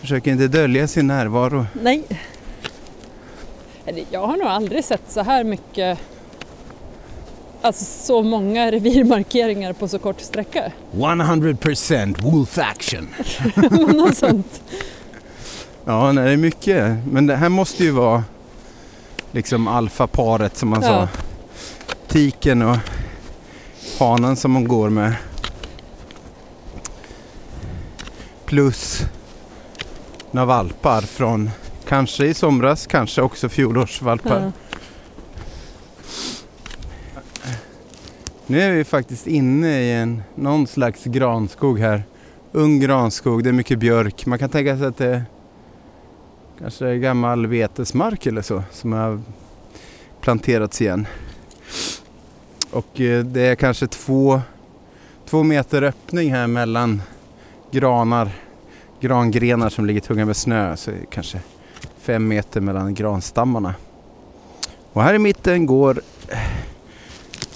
försöker inte dölja sin närvaro. Nej. Jag har nog aldrig sett så här mycket, alltså så många revirmarkeringar på så kort sträcka. 100% wolf action. Något sånt. Ja, nej, det är mycket. Men det här måste ju vara liksom alfaparet som man Ja. sa. Tiken och hanen som hon går med. Plus några valpar från kanske i somras, kanske också fjolårsvalpar. Ja. Nu är vi faktiskt inne i en, någon slags granskog här. Ung granskog, det är mycket björk. Man kan tänka sig att det är kanske är gammal vetesmark eller så som har planterats igen. Och eh, det är kanske två, två meter öppning här mellan granar, grangrenar som ligger tunga med snö. Så är kanske fem meter mellan granstammarna. Och här i mitten går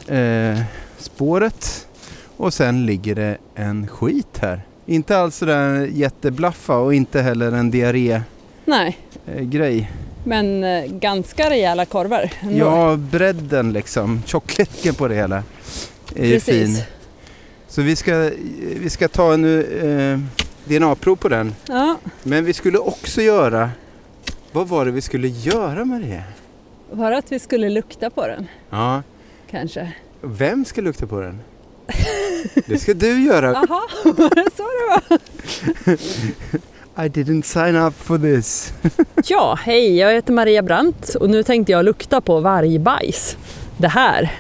eh, spåret och sen ligger det en skit här. Inte alls sådär jätteblaffa och inte heller en diarré Nej, eh, grej. men eh, ganska rejäla korvar ändå. Ja, bredden liksom, tjockleken på det hela är ju Precis. fin. Så vi ska, vi ska ta en eh, DNA-prov på den. Ja, Men vi skulle också göra, vad var det vi skulle göra med det? bara att vi skulle lukta på den Ja, kanske. vem ska lukta på den? Det ska du göra. Jaha, var det så det var? I didn't sign up for this. Ja, hej, jag heter Maria Brandt och nu tänkte jag lukta på vargbajs. Det här.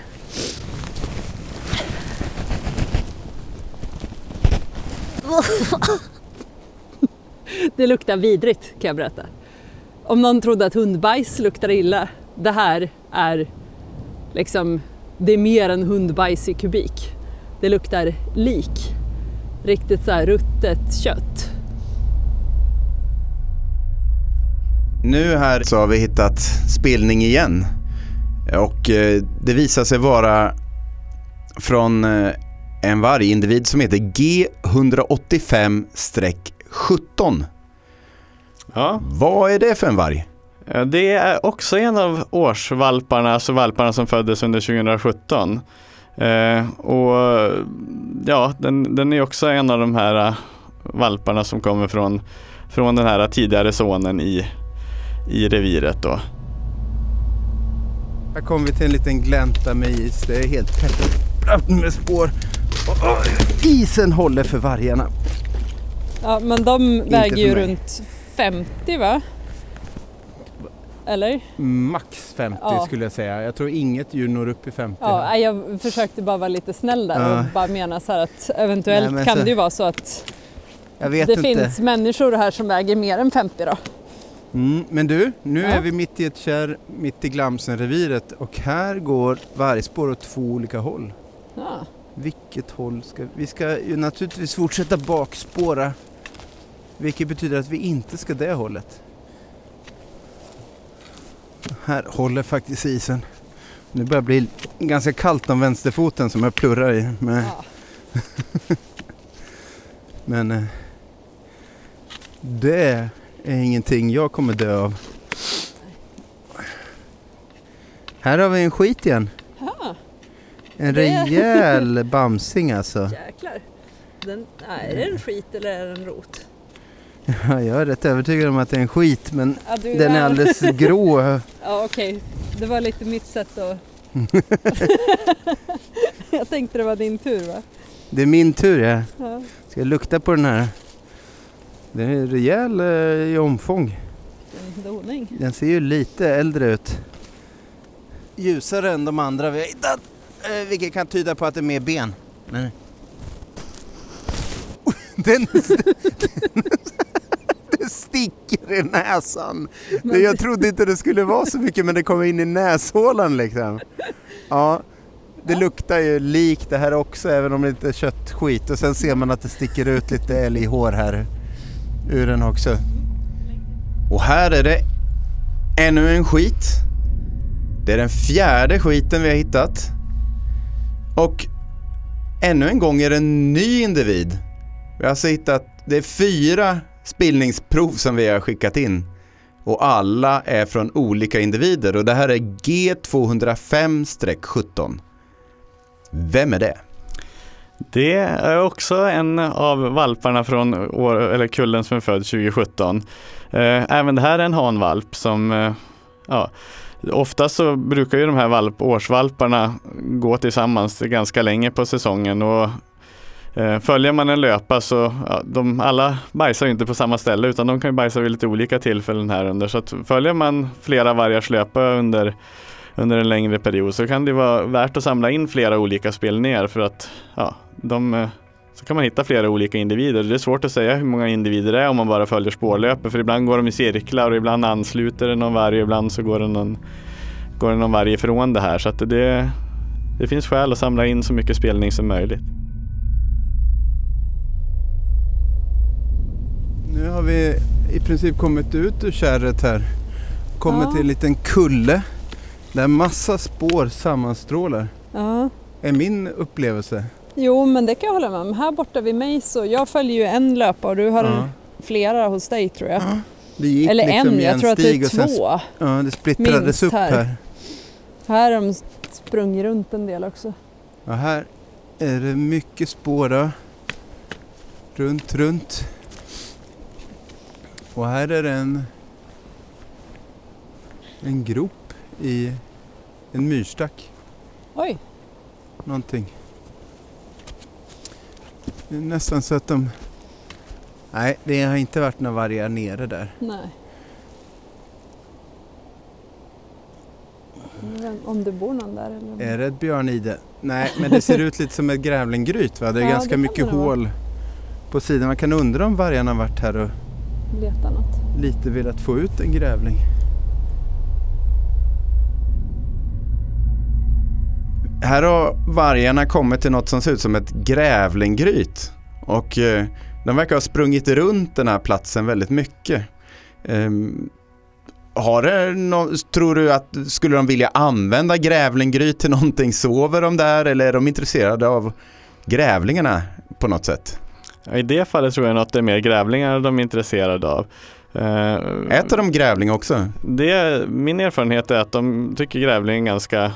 Det luktar vidrigt kan jag berätta. Om någon trodde att hundbajs luktar illa, det här är liksom, det är mer än hundbajs i kubik. Det luktar lik. Riktigt så här ruttet kött. Nu här så har vi hittat spillning igen. Och eh, det visar sig vara från eh, en vargindivid som heter G185-17. Ja, Vad är det för en varg? eh, det är också en av årsvalparna, alltså valparna som föddes under 2017. Eh, och ja, den, den är också en av de här valparna som kommer från, från den här tidigare sonen i, i reviret då. Här kommer vi till en liten glänta med is. Det är helt tätt med spår. Isen håller för vargarna. Ja, men de väger ju mig. runt 50 va? Eller? Max 50 Ja. skulle jag säga. Jag tror inget djur når upp i 50. Ja, jag försökte bara vara lite snäll där Ja. och bara mena så här att eventuellt Nej, kan så- det ju vara så att jag vet det inte. finns människor här som väger mer än 50 då. Mm, men du, nu Ja. är vi mitt i ett kärr, mitt i Glamsenreviret och här går vargspår åt två olika håll. Ja. Vilket håll ska vi? Vi ska ju naturligtvis fortsätta bakspåra. Vilket betyder att vi inte ska det hållet. Här håller faktiskt isen. Nu börjar det bli ganska kallt om vänsterfoten som jag plurrar i. Men, Ja. men eh, det är ingenting jag kommer dö av. Här har vi en skit igen. Ja, En Det- rejäl bamsing alltså. jäklar. Den, är det en skit eller är det en rot? Ja, jag är rätt övertygad om att det är en skit men Ja, du den är alldeles grå. Ja, okej. Det var lite mitt sätt att... jag tänkte det var din tur va? Det är min tur ja. Ja. Ska jag lukta på den här? Den är rejäl eh, i omfång. En doning. Den ser ju lite äldre ut. Ljusare än de andra vi har hittat. Eh, vilket kan tyda på att det är mer ben. Men... Den, det sticker i näsan. Jag trodde inte det skulle vara så mycket men det kommer in i näshålan liksom. Ja, det luktar ju likt det här också även om det inte är köttskit. Och sen ser man att det sticker ut lite älghår här ur den också. Och här är det ännu en skit. Det är den fjärde skiten vi har hittat. Och ännu en gång är det en ny individ. Vi har alltså hittat, det är fyra spillningsprov som vi har skickat in. Och alla är från olika individer och det här är G205-17. Vem är det? Det är också en av valparna från år, eller kullen som är född 2017. Eh, även det här är en hanvalp som, eh, ja, oftast så brukar ju de här valp, årsvalparna gå tillsammans ganska länge på säsongen och eh, Följer man en löpa så, ja, de, alla bajsar ju inte på samma ställe utan de kan ju bajsa vid lite olika tillfällen här under. Så att följer man flera vargars löpa under, under en längre period så kan det vara värt att samla in flera olika spelningar för att ja, de, eh, så kan man hitta flera olika individer. Det är svårt att säga hur många individer det är om man bara följer spårlöpet för ibland går de i cirklar och ibland ansluter det någon varg och ibland så går det någon, går det någon varg ifrån det här. Så att det, det finns skäl att samla in så mycket spelning som möjligt. Nu har vi i princip kommit ut ur kärret här. Kommit Ja. till en liten kulle där massa spår sammanstrålar. Ja. Är min upplevelse. Jo, men det kan jag hålla med om. Här borta vid mig så, jag följer ju en löpa och du har Ja. flera hos dig tror jag. Det gick Eller liksom en, jag tror att det är och sen två. Ja, det splittrades Minst upp här. här. Här har de sprungit runt en del också. Ja, här är det mycket spår då. Runt, runt. Och här är det en, en grop i en myrstack. Oj, Någonting. Det är nästan så att de Nej, det har inte varit några vargar nere där. Nej. Om det bor någon där eller? Är det ett björnide? Nej, men det ser ut lite som ett grävlinggryt va? Det är Ja, ganska det mycket hål på sidan. Man kan undra om vargarna har varit här och Leta något. lite velat få ut en grävling. Här har vargarna kommit till något som ser ut som ett grävlinggryt. Och eh, de verkar ha sprungit runt den här platsen väldigt mycket. Ehm, har det nå- tror du att skulle de vilja använda grävlinggryt till någonting? Sover de där eller är de intresserade av grävlingarna på något sätt? I det fallet tror jag nog att det är mer grävlingar de är intresserade av. Eh, Äter de grävling också? Det, min erfarenhet är att de tycker grävling är ganska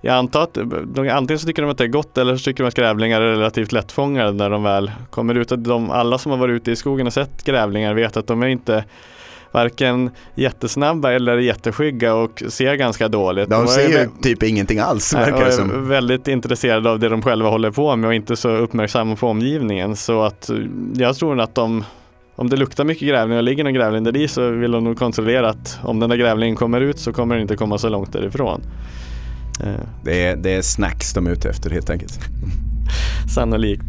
jag antar att de, antingen så tycker de att det är gott eller så tycker de att grävlingar är relativt lättfångade när de väl kommer ut. Att De, alla som har varit ute i skogen och sett grävlingar vet att de är inte varken jättesnabba eller jätteskygga och ser ganska dåligt. De är ser ju typ ingenting alls verkar det är som. väldigt intresserade av det de själva håller på med och inte så uppmärksamma på omgivningen. Så att eh, jag tror att de om det luktar mycket grävling och ligger någon grävling där i så vill de nog kontrollera att om den där grävlingen kommer ut så kommer den inte komma så långt därifrån. Eh, Det är, det är snacks de är ute efter helt enkelt. sannolikt.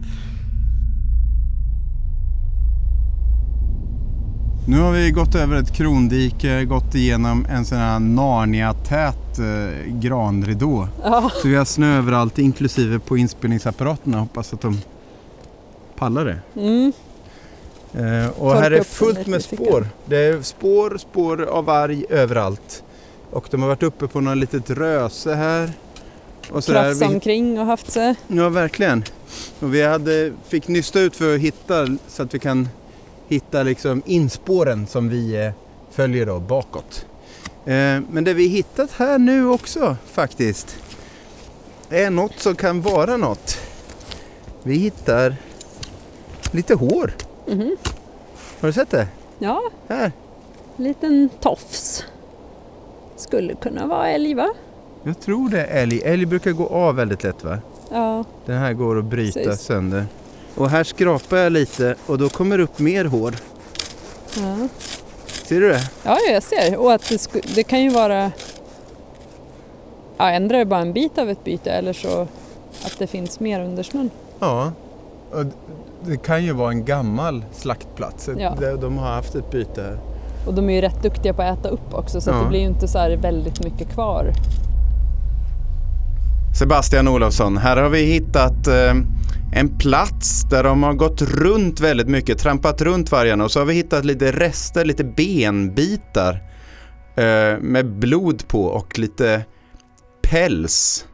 Nu har vi gått över ett krondike, gått igenom en sån här Narnia-tät eh, granridå. Ja, Så vi har snö överallt, inklusive på inspelningsapparaterna. Hoppas att de pallar det. mm. Eh, och Torka här är fullt med spår. Det är spår, spår av varg överallt. Och de har varit uppe på något litet röse här. Och så där. krafsa Vi- omkring och haft sig. Ja, verkligen. Och vi hade, fick nysta ut för att hitta så att vi kan hitta liksom inspåren som vi eh, följer då bakåt. Eh, men det vi hittat här nu också faktiskt är något som kan vara något. Vi hittar lite hår. Mhm. Har du sett det? Ja, Här. liten tofs. Skulle kunna vara älg va? Jag tror det är älg. Älg brukar gå av väldigt lätt va? Ja, Den här går att bryta Precis. sönder. Och här skrapar jag lite och då kommer det upp mer hår. ja. Ser du det? ja jag ser. Och att det, det kan ju vara... Ja, ändrar det bara en bit av ett byte eller så att det finns mer under snön. Ja. Det kan ju vara en gammal slaktplats. Ja. De- De har haft ett byte här. Och de är ju rätt duktiga på att äta upp också så Ja. det blir ju inte så här väldigt mycket kvar. Sebastian Olofsson, här har vi hittat eh, en plats där de har gått runt väldigt mycket, trampat runt vargarna och så har vi hittat lite rester, lite benbitar eh, med blod på och lite päls.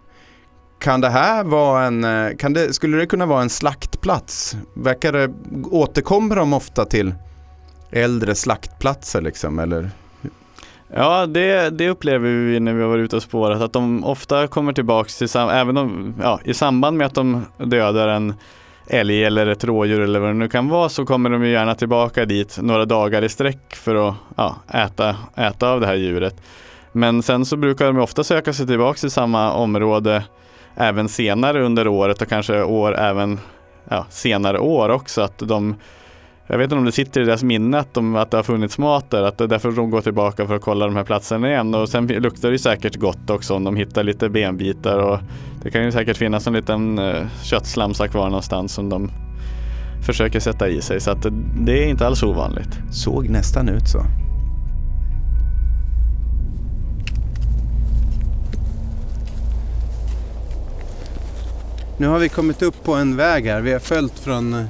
Kan det här vara en, eh, kan det, skulle det kunna vara en slaktplats? Verkar det, återkommer de ofta till äldre slaktplatser liksom eller? Ja, det, det upplever vi när vi har varit ute och spårat att de ofta kommer tillbaks till även om, ja, i samband med att de dödar en älg eller ett rådjur eller vad det nu kan vara så kommer de ju gärna tillbaka dit några dagar i sträck för att ja, äta, äta av det här djuret. Men sen så brukar de ofta söka sig tillbaks till samma område även senare under året och kanske år även ja, senare år också. Att de jag vet inte om det sitter i deras minne att, de, att det har funnits mat där, att det är därför de går tillbaka för att kolla de här platserna igen. Och sen luktar det ju säkert gott också om de hittar lite benbitar och det kan ju säkert finnas en liten eh, köttslamsa kvar någonstans som de försöker sätta i sig. Så att det, är inte alls ovanligt. Såg nästan ut så. Nu har vi kommit upp på en väg här. Vi har följt från eh,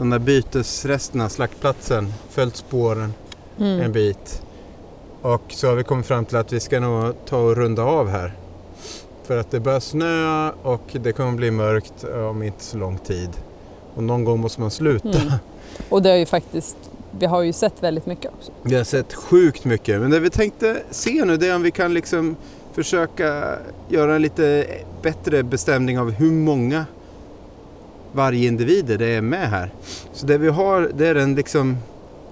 de där bytesresterna, slaktplatsen, följt spåren Mm. en bit. Och så har vi kommit fram till att vi ska nog ta och runda av här. För att det börjar snöa och det kommer bli mörkt om inte så lång tid. Och någon gång måste man sluta. Mm. Och det har ju faktiskt, vi har ju sett väldigt mycket också. Vi har sett sjukt mycket. Men det vi tänkte se nu det är om vi kan liksom försöka göra en lite bättre bestämning av hur många varje individer det är med här. Så det vi har det är den liksom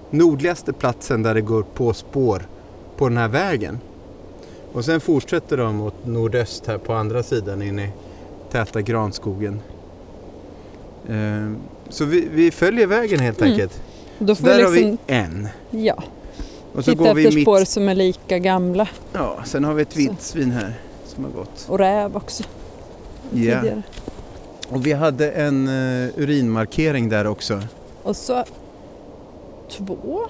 nordligaste platsen där det går på spår på den här vägen. Och sen fortsätter de mot nordöst här på andra sidan in i täta granskogen. Ehm, Så vi, vi följer vägen helt Mm. enkelt. Då Så får vi där har liksom, vi en. ja, Och så titta går vi efter mitt. spår som är lika gamla. Ja, sen har vi ett vildsvin här som har gått. Och räv också. Ja. Tidigare. Och vi hade en uh, urinmarkering där också. Och så två,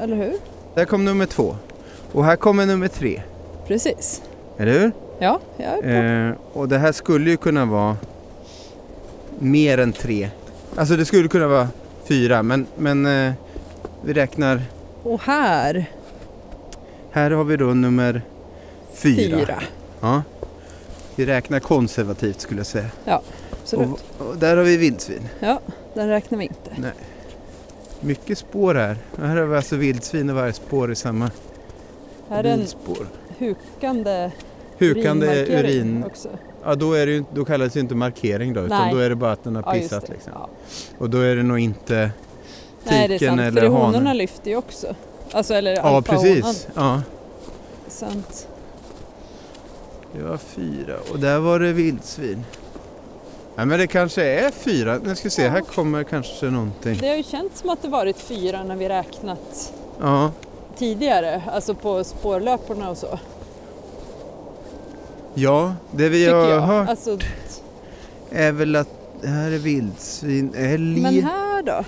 eller hur? Där kom nummer två. Och här kommer nummer tre. Precis. Eller hur? Ja, jag är på. Eh, och det här skulle ju kunna vara mer än tre. Alltså det skulle kunna vara fyra men, men eh, vi räknar. Och här, Här har vi då nummer fyra. fyra. Ja. Vi räknar konservativt skulle jag säga. Absolut. Och, och där har vi vildsvin. Ja, den räknar vi inte. Mycket spår här. Här har vi alltså vildsvin och vargspår i samma Här är en bilspår. hukande, Hukande urin. också. Ja då, är det ju, då kallas det ju inte markering då utan Nej. då är det bara att den har Ja, pissat. liksom. Ja. Och då är det nog inte Nej, det är tiken sant. eller För hanen. honorna lyfter ju också. Alltså, eller Ja precis. Ja. Sant. Det var fyra och där var det vildsvin. Ja, men det kanske är fyra. Nu ska vi se, här kommer kanske någonting. Det har ju känts som att det varit fyra när vi räknat Ja, tidigare, alltså på spårlöparna och så. ja det vi Tycker har jag. hört Alltså, är väl att det här är vildsvin, älg. men här då?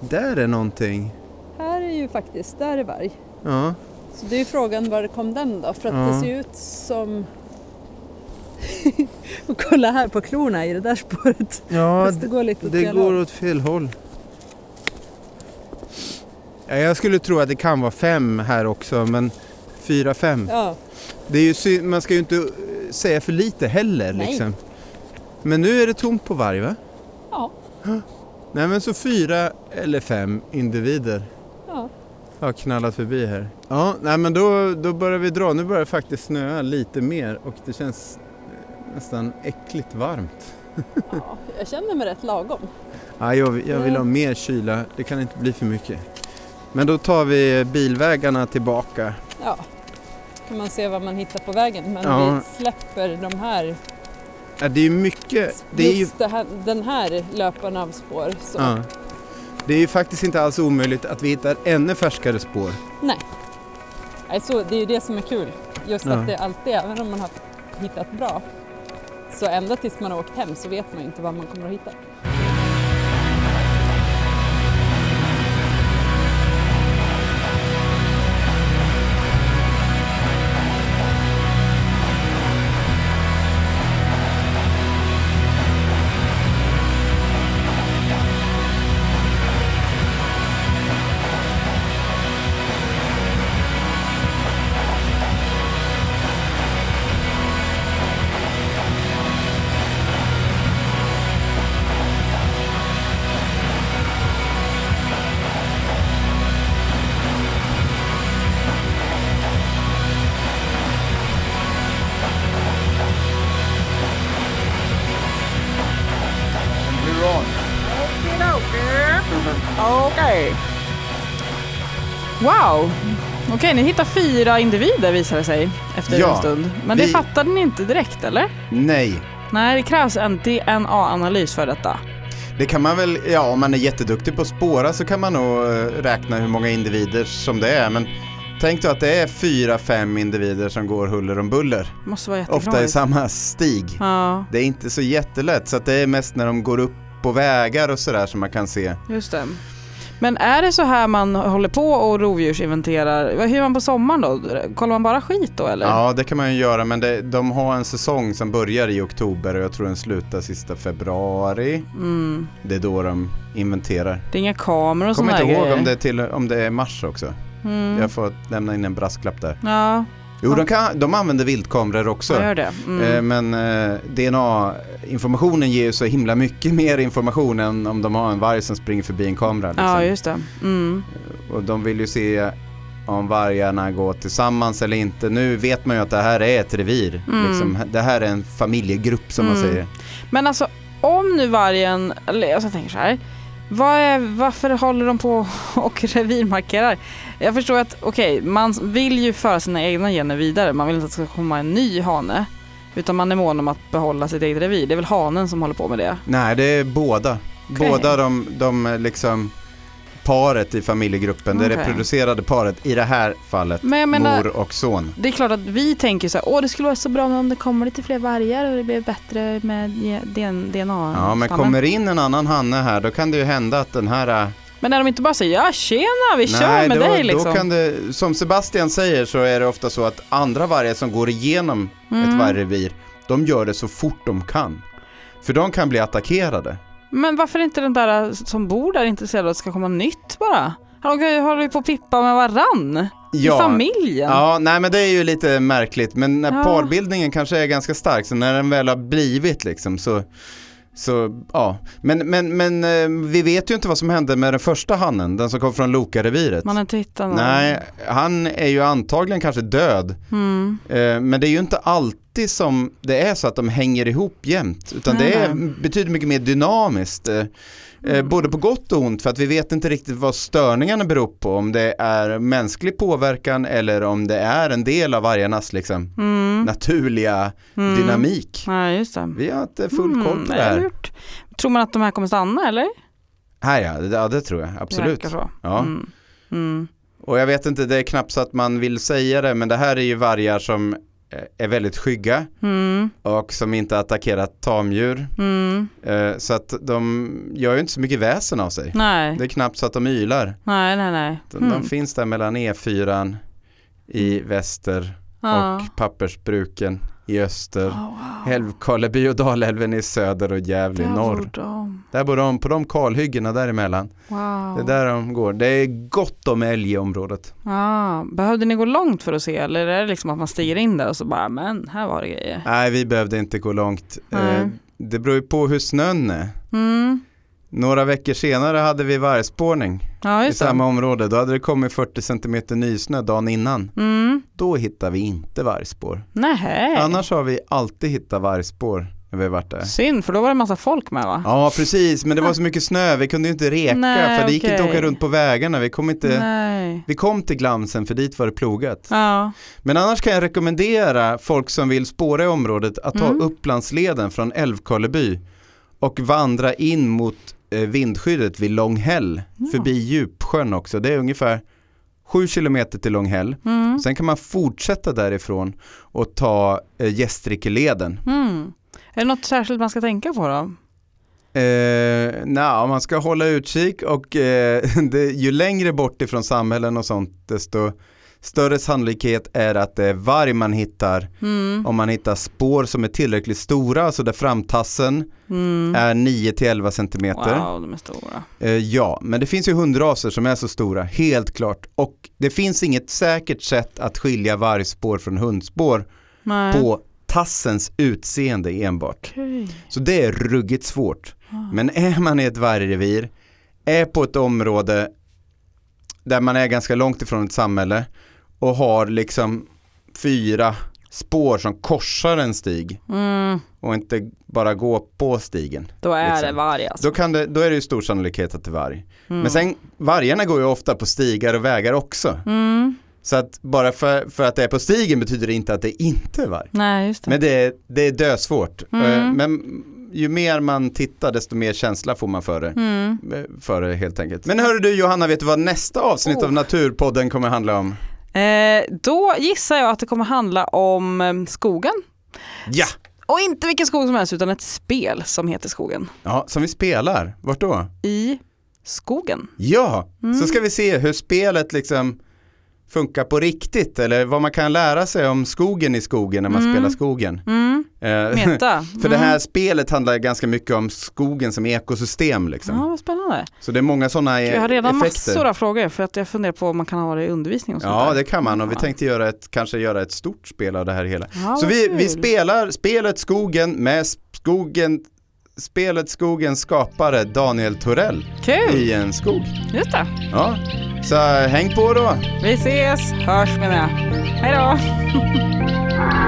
Där är någonting. Här är ju faktiskt, där är varg. Ja, Så det är ju frågan var kom den då? För att Ja. det ser ut som... och kolla här på klorna i det där spåret. ja det går lite åt det går åt fel håll. Ja, jag skulle tro att det kan vara fem här också, men fyra, fem. Ja, Det är ju man ska ju inte eh, säga för lite heller. Nej. Liksom. Men nu är det tomt på varg va? ja, Nej men så fyra eller fem individer ja. har knallat förbi här. Ja, nej men då, då börjar vi dra. Nu börjar det faktiskt snöa lite mer och det känns nästan äckligt varmt. ja. Jag känner mig rätt lagom. Ja, jag, jag vill ha mer kyla, det kan inte bli för mycket. Men då tar vi bilvägarna tillbaka. Ja. Kan man se vad man hittar på vägen. Men Ja. vi släpper de här, Ja, det är ju mycket, det är ju, här, den här löparen av spår. Så. ja, det är ju faktiskt inte alls omöjligt att vi hittar ännu färskare spår. Nej, så det är ju det som är kul. Just Ja. att det alltid, även om man har hittat bra, så ända tills man har åkt hem så vet man inte vad man kommer att hitta. Okej. Wow! Okej, ni hittar fyra individer visar det sig efter Ja, en stund. Men det vi- fattade ni inte direkt eller? Nej, Nej, det krävs en DNA-analys för detta. det kan man väl, ja om man är jätteduktig på att spåra så kan man nog eh, räkna hur många individer som det är. Men tänk då att det är fyra, fem individer som går huller om buller. Måste vara Ofta i samma stig. Ja, Det är inte så jättelätt så att det är mest när de går upp på vägar och sådär som man kan se. just det. Men är det så här man håller på och rovdjursinventerar? Hur är man på sommaren då? Kollar man bara skit då eller? Ja, det kan man ju göra, men det, de har en säsong som börjar i oktober och jag tror den slutar sista februari. Mm. Det är då de inventerar. Det är inga kameror och Kommer sådana inte ihåg grejer. om det, är till, om det är mars också. Mm. Jag får lämna in en brasklapp där. Ja, Jo, de, kan, de använder viltkameror också. jag gör det. Mm. Eh, Men eh, DNA-informationen ger ju så himla mycket mer information än om de har en varg som springer förbi en kamera. Liksom. Ja, just det. Mm. Och de vill ju se om vargarna går tillsammans eller inte. Nu vet man ju att det här är ett revir. Mm. Liksom, det här är en familjegrupp som man Mm. säger. Men alltså om nu vargen, eller jag tänker så här. Vad är, varför håller de på och revirmarkerar? Jag förstår att, okej, man vill ju föra sina egna gener vidare. Man vill inte att det ska komma en ny hane. Utan man är mån om att behålla sitt eget revir. Det är väl hanen som håller på med det? Nej, det är båda. Okej. Båda de, de liksom paret i familjegruppen, det Okej. reproducerade paret, i det här fallet Men menar- mor och son. Det är klart att vi tänker så här, åh det skulle vara så bra om det kommer lite fler vargar och det blir bättre med DNA. Ja, men kommer in en annan hanne här, då kan det ju hända att den här... äh, men när de inte bara säger ja tjena vi kör med då, dig liksom. då kan det, som Sebastian säger så är det ofta så att andra vargar som går igenom ett Mm. vargrevir, de gör det så fort de kan. För de kan bli attackerade. Men varför är inte den där som bor där intresserad av att det ska komma nytt bara? De kan ju på och pippa med varann. I familjen. Ja, nej men det är ju lite märkligt, men när Ja. parbildningen kanske är ganska stark, så när den väl har blivit liksom så, så ja. Men, men, men eh, vi vet ju inte vad som hände med den första hannen, den som kom från Lokareviret. Man har inte hittat någon. Nej, han är ju antagligen kanske död, Mm. eh, men det är ju inte alltid som det är så att de hänger ihop jämt, utan Nej, det är, nej. betyder mycket mer dynamiskt. Eh, Eh, både på gott och ont för att vi vet inte riktigt vad störningarna beror på. Om det är mänsklig påverkan eller om det är en del av vargarnas liksom, Mm. naturliga Mm. dynamik. Ja, just det. Vi har inte full koll på Mm, det här. Tror man att de här kommer stanna eller? Här ja, det, ja, det tror jag Det absolut. verkar så. Ja. Mm. Mm. Och jag vet inte, det är knappt så att man vill säga det, men det här är ju vargar som är väldigt skygga Mm. och som inte attackerar tamdjur. Mm. Eh, Så att de gör ju inte så mycket väsen av sig. Nej. Det är knappt så att de ylar. nej, nej, nej. De, Mm. de finns där mellan E4 i väster Ja. och pappersbruken i öster. Oh, wow. Älvkarleby och Dalälven i söder och Gävle i norr. de. Där bor de, på de kalhyggena däremellan. Wow. Det är där de går. Det är gott om älg i området. Ah, behövde ni gå långt för att se eller är det liksom att man stiger in där och så bara men här var det grejer? Nej, vi behövde inte gå långt. Eh, Det beror ju på hur snön är. Mm. Några veckor senare hade vi vargspårning Ja i det. samma område. Då hade det kommit 40 cm nysnö dagen innan. Mm. Då hittar vi inte vargspår. Nähä. Annars har vi alltid hittat vargspår när vi har varit där. Synd för då var det massa folk med va? Ja precis, men det var så mycket snö, vi kunde ju inte reka Nej, för det gick inte att åka runt på vägarna. Vi kom, inte, Nej. vi kom till Glamsen för dit var det plogat. Ja. Men annars kan jag rekommendera folk som vill spåra i området att ta Mm. Upplandsleden från Älvkarleby och vandra in mot vindskyddet vid Långhäll, Ja. förbi Djupsjön också. Det är ungefär 7 kilometer till Långhäll. Mm. Sen kan man fortsätta därifrån och ta eh, Gästrikeleden. Mm. Är det något särskilt man ska tänka på då? Eh, Nja, man ska hålla utkik och eh, det, ju längre bort ifrån samhällen och sånt desto större sannolikhet är att det är varg man hittar Mm. om man hittar spår som är tillräckligt stora, alltså där framtassen Mm. är 9-11 centimeter. Wow, de är stora. Eh, ja, men det finns ju hundraser som är så stora, helt klart. Och det finns inget säkert sätt att skilja vargspår från hundspår Nej. på tassens utseende enbart. Okej. Så det är ruggigt svårt. Ah. Men är man i ett vargrevir, är på ett område där man är ganska långt ifrån ett samhälle och har liksom fyra spår som korsar en stig Mm. och inte bara gå på stigen. Då är Liksom. det varg alltså. Då, kan det, då är det ju stor sannolikhet att det är varg. Mm. Men sen, vargarna går ju ofta på stigar och vägar också. Mm. Så att bara för, för att det är på stigen betyder det inte att det inte är varg. Nej, just det. Men det är, det är dösvårt. Mm. Eh, Men ju mer man tittar desto mer känsla får man för det. Mm. Eh, För det helt enkelt. Men hörru du Johanna, vet du vad nästa avsnitt Oh. av Naturpodden kommer handla om? Eh, då gissar jag att det kommer handla om eh, skogen. Ja! Och inte vilken skog som helst utan ett spel som heter Skogen. Ja, som vi spelar. Vart då? I skogen. Ja, Mm. så ska vi se hur spelet liksom funkar på riktigt eller vad man kan lära sig om skogen i skogen när man Mm. spelar skogen. Mm. Eh, Meta. För det Mm. här spelet handlar ganska mycket om skogen som ekosystem liksom. Ja, vad spännande. Så det är många sådana Jag har redan effekter. massor av frågor för att jag funderar på om man kan ha det i undervisning och sånt Ja där. det kan man och vi tänkte göra ett, kanske göra ett stort spel av det här hela. Ja, Så vi, vi spelar spelet Skogen med skogen, spelet Skogens skapare Daniel Torell Kul, i en skog. just det. Ja, så häng på då. Vi ses, hörs menar jag. Hej då.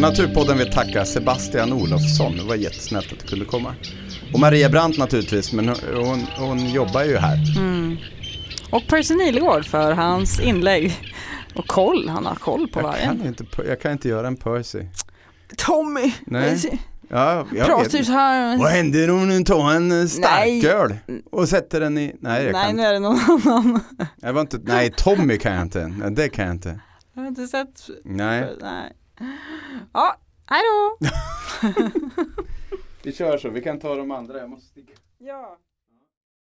Och Naturpodden vill tacka Sebastian Olofsson, det var jättesnällt att du kunde komma. Och Maria Brandt naturligtvis, men hon, hon, jobbar ju här. Mm. Och Percy Nilegård för hans inlägg. Och koll, han har koll på Jag vargen. kan, inte, jag kan inte göra en Percy. Tommy! Nej. Ja, jag Pratar vet. här. Vad händer om du tar en eh, starköl och sätter den i... Nej, jag Nej, kan nu inte. är det någon annan. Jag var inte... Nej, Tommy kan jag inte. Det kan jag inte. Jag har inte sett. Nej. Nej. Ja, hej då! Vi kör så, vi kan ta de andra. Jag måste sticka. Ja.